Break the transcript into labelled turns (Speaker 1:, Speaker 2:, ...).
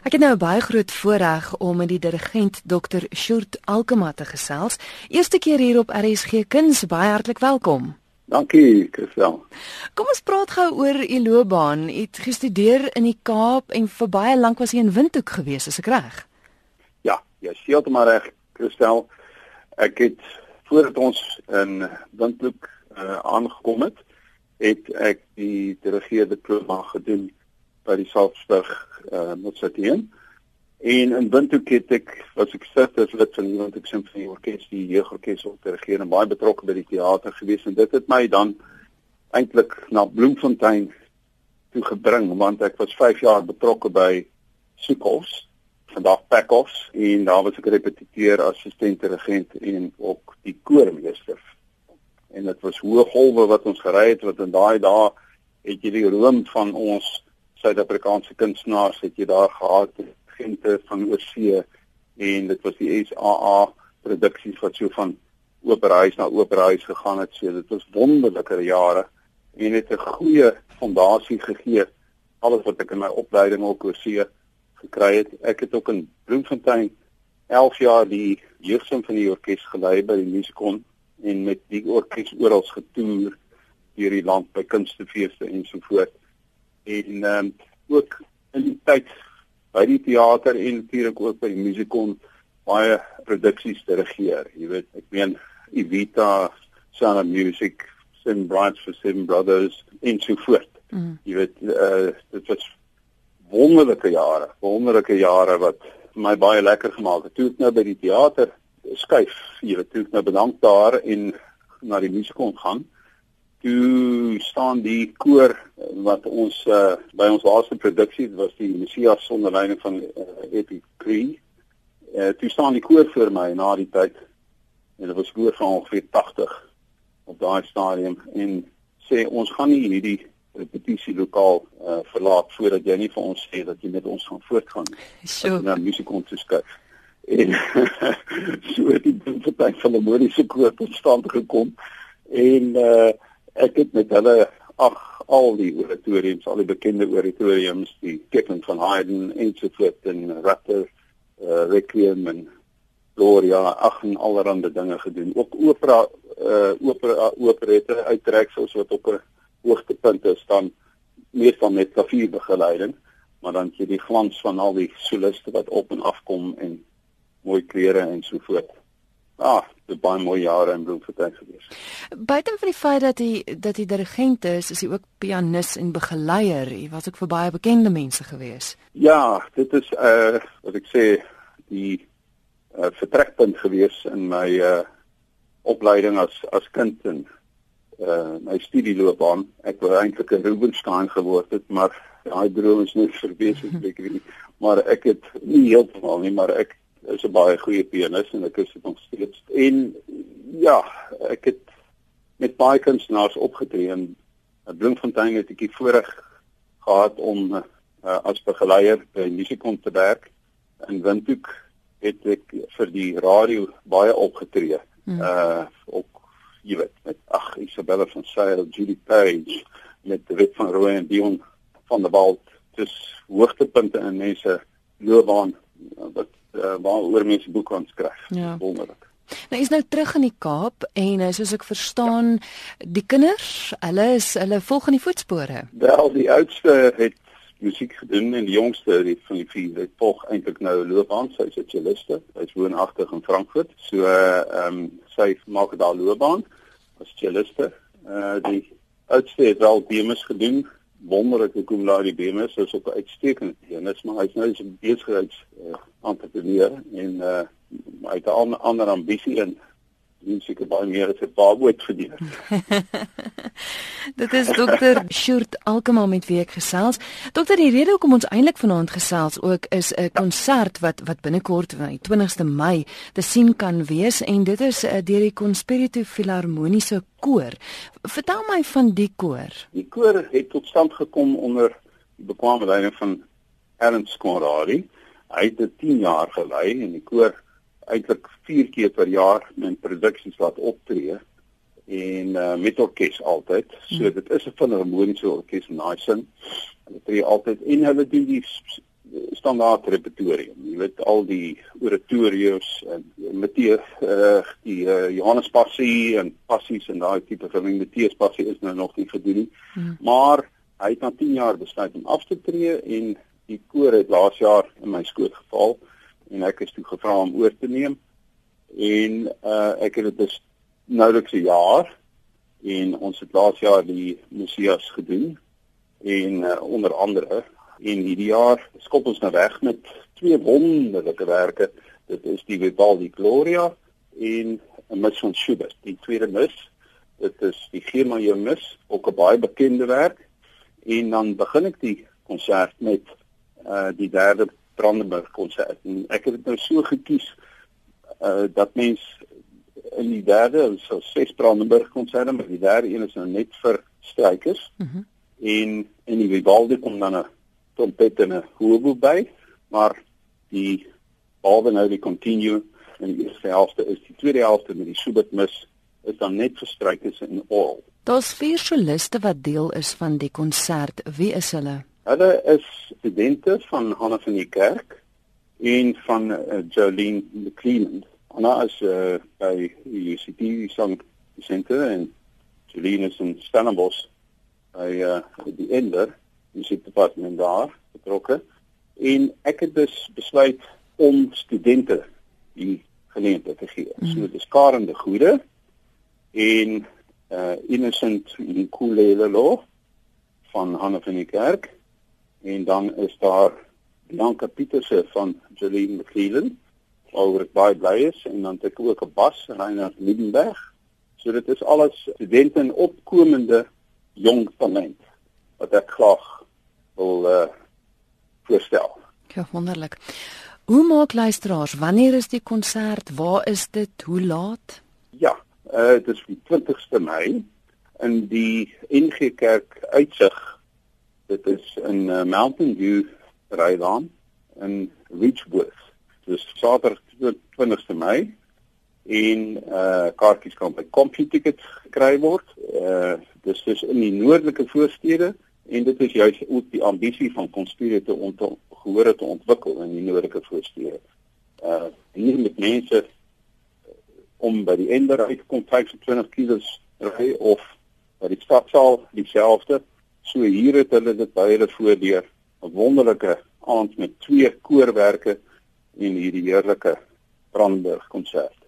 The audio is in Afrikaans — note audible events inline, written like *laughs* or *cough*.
Speaker 1: Ek het nou 'n baie groot voorreg om met die dirigent Dr. Shurt Alkema te gesels. Eerste keer hier op RSG Kuns, baie hartlik welkom.
Speaker 2: Dankie, Christel.
Speaker 1: Kom ons praat gou oor u loopbaan. U het gestudeer in die Kaap en vir baie lank was u in Windhoek gewees, is ek reg?
Speaker 2: Ja, jy sê heeltemal reg, Christel. Ek het voordat ons in Windhoek uh, aangekom het, het ek die dirigeerde diploma gedoen by die Salzburg uh, Museum. En in Windhoek het ek was ek stigter lid van die Windhoek Symfonie Orkees, die jeugorkes op te regeer en baie betrokke by die teater gewees en dit het my dan eintlik na Bloemfontein toe gebring want ek was 5 jaar betrokke by Sukos vandag Packoffs en daar was ek repetiteur assistent dirigent en ook die koormeester. En dit was hoë golwe wat ons gery het wat in daai dae het jy die roem van ons Suid-Afrikaanse kunstenaars het jy daar gehad, gente van oorsee en dit was die SAA produksies wat so van operahuis na operahuis gegaan het. So dit was wonderlike jare en het 'n goeie fondasie gegee alles wat ek in my opleiding ook oorsee gekry het. Ek het ook in Bloemfontein 11 jaar die jeugsimfonie orkes gelei by die Musikon en met die orkes oral getoer deur die land by kunstefeeste en so voort en ehm um, ook in die tyd by die teater en natuurlik ook by die musikon baie produksies te regeer. Jy weet, ek meen Evita, Sound of Music, Seven Brides for Seven Brothers en so voort. Mm. Jy weet, uh, dit was wonderlike jare, wonderlike jare wat my baie lekker gemaak het. Toe ek nou by die teater skuif, jy weet, toe ek nou bedank daar en na die musikon gaan toe staan die koor wat ons uh, by ons laaste produksie was die Messias sonder leiding van uh, Epic Cree. Uh, toe staan die koor voor my na die tyd en dit was koor van ongeveer 80 op daai stadium en sê ons gaan nie hierdie repetisie lokaal uh, verlaat voordat jy nie vir ons sê dat jy met ons gaan voortgaan.
Speaker 1: So
Speaker 2: na musiek om te skuif. En *laughs* so het die party van die modiese koor tot stand gekom en uh ek het met hulle ag al die oratoriums, al die bekende oratoriums, die Kipling van Haydn en so voort en Rutter, uh, Requiem en Gloria, ag en allerlei dinge gedoen. Ook opera uh opera operette uittreksels wat op 'n hoogtepunt staan meestal met klavierbegeleiding, maar dan jy die glans van al die soliste wat op en af kom en mooi klere en so voort. Ah, dit baie mooi jare in Bloemfontein gewees.
Speaker 1: Buiten van die feit dat hy dat hy dirigent is, is hy ook pianis en begeleier. Hy was ook vir baie bekende mense gewees.
Speaker 2: Ja, dit is uh wat ek sê die uh vertrekpunt gewees in my uh opleiding as as kind en uh my studieloopbaan. Ek wou eintlik 'n Rubinstein geword het, maar daai droom is nie *laughs* verwesenlik nie. Maar ek het nie heeltemal nie, maar ek is 'n baie goeie pianis en ek is dit nog steeds. En ja, ek het met baie kunstenaars opgetree in Bloemfontein het ek die voorreg gehad om uh, as begeleier by Musikon te werk. In Windhoek het ek vir die radio baie opgetree. Mm. Uh ook jy weet met ag Isabella van Sail, Judy Page met David van Rooi en Dion van der Walt. Dis hoogtepunte in mense loopbaan wat uh, waaroor mense boeke kan skryf. Ja. Wonderlik.
Speaker 1: Nou is nou terug in die Kaap en eh, soos ek verstaan, die kinders, hulle is hulle volg in die voetspore.
Speaker 2: Wel, die oudste het musiek gedoen en die jongste, die van die vier, het volg eintlik nou loopbaan, sy is 'n celliste. Hy's woonagtig in Frankfurt. So ehm um, sy maak daar loopbaan as celliste. Uh die oudste het wel bemes gedoen wonderlike cum laude BMS is op 'n uitstekende pianis, maar hy's nou so besigheids uh, entrepreneur en uh, hy het 'n ander ambisie in doen seker baie meer as 'n paar woord verdien.
Speaker 1: Dit is dokter Shurt Alkema met wie ek gesels. Dokter, die rede hoekom ons eintlik vanaand gesels ook is 'n konsert wat wat binnekort op die 20ste Mei te sien kan wees en dit is uh, deur die Conspiritu Filharmoniese Koor. Vertel my van die koor.
Speaker 2: Die koor het tot stand gekom onder die bekwame leiding van Ernst Conradi. Hy het dit 10 jaar gelei en die koor eintlik 4 keer per jaar in produksies wat optree en uh, met orkes altyd. So hmm. dit is 'n filharmoniese orkes in daai sin. Hulle tree altyd en hulle doen die standaard repertorium. Jy weet al die oratorios en Matteus uh, die uh, Johannes Passie en passies en daai tipe van ding Matteus Passie is nou nog nie gedoen nie. Hmm. Maar hy het na 10 jaar besluit om af te tree en die koor het laas jaar in my skoot geval en ek is toe gevra om oor te neem. En uh, ek het dit dus nouliks 'n jaar en ons het laas jaar die Messias gedoen en uh, onder andere. En hierdie jaar skop ons nou weg met twee wonderlike werke. Dit is die Vivaldi Gloria en 'n mis van Schubert. Die tweede mis dit is die G majeur mis ook 'n baie bekende werk. En dan begin ek die konsert met uh die derde Brandenburg konsert en ek het dit nou so gekies uh dat mens in die derde so ses Brandenburg konserte maar die derde een is nou net vir strykers mm -hmm. en in die Vivaldi kom dan 'n trompet en 'n hobo by, maar die behalwe nou die continue en die eerste helfte is die tweede helfte met die Schubert mis is dan net verstrykers in all.
Speaker 1: Daar's vier soliste wat deel is van die konsert. Wie is hulle?
Speaker 2: Hulle is studente van Hanna van die Kerk en van uh, Jolene McLean. Hanna is uh, by UCT sang senter en Jolene is in Stellenbosch by uh, die Ender musiekdepartement daar betrokke en ek het dus besluit om studente die geleentheid te gee. Mm. So dis Karen de Goede en uh Innocent Nkulelelo van Hanne van die Kerk en dan is daar Bianca Pieterse van Jolene McLean oor baie bly is en dan het ek ook 'n bas Reinhard Liebenberg. So dit is alles studente en opkomende jong talent wat ek graag wil uh voorstel.
Speaker 1: Ja, wonderlik. Hoe maak luisteraars? Wanneer is die konsert? Waar is dit? Hoe laat?
Speaker 2: Ja, uh dit is die 20ste Mei in die NG Kerk uitsig. Dit is in uh, Mountain View Rylaan in Richwood. Dis Saterdag 20ste Mei en uh kaartjies kan by CompuTicket gekry word. Uh dis dus in die noordelike voorstede en dit is juist ook die ambisie van Conspire te gehoor te ontwikkel in die noordelike voorstede. Uh hier met mense uh, om by die ender uit kom 25 km ry of by die stadsaal dieselfde. So hier het hulle dit baie voordeur 'n wonderlike aand met twee koorwerke en hierdie heerlike Brandenburg konsert.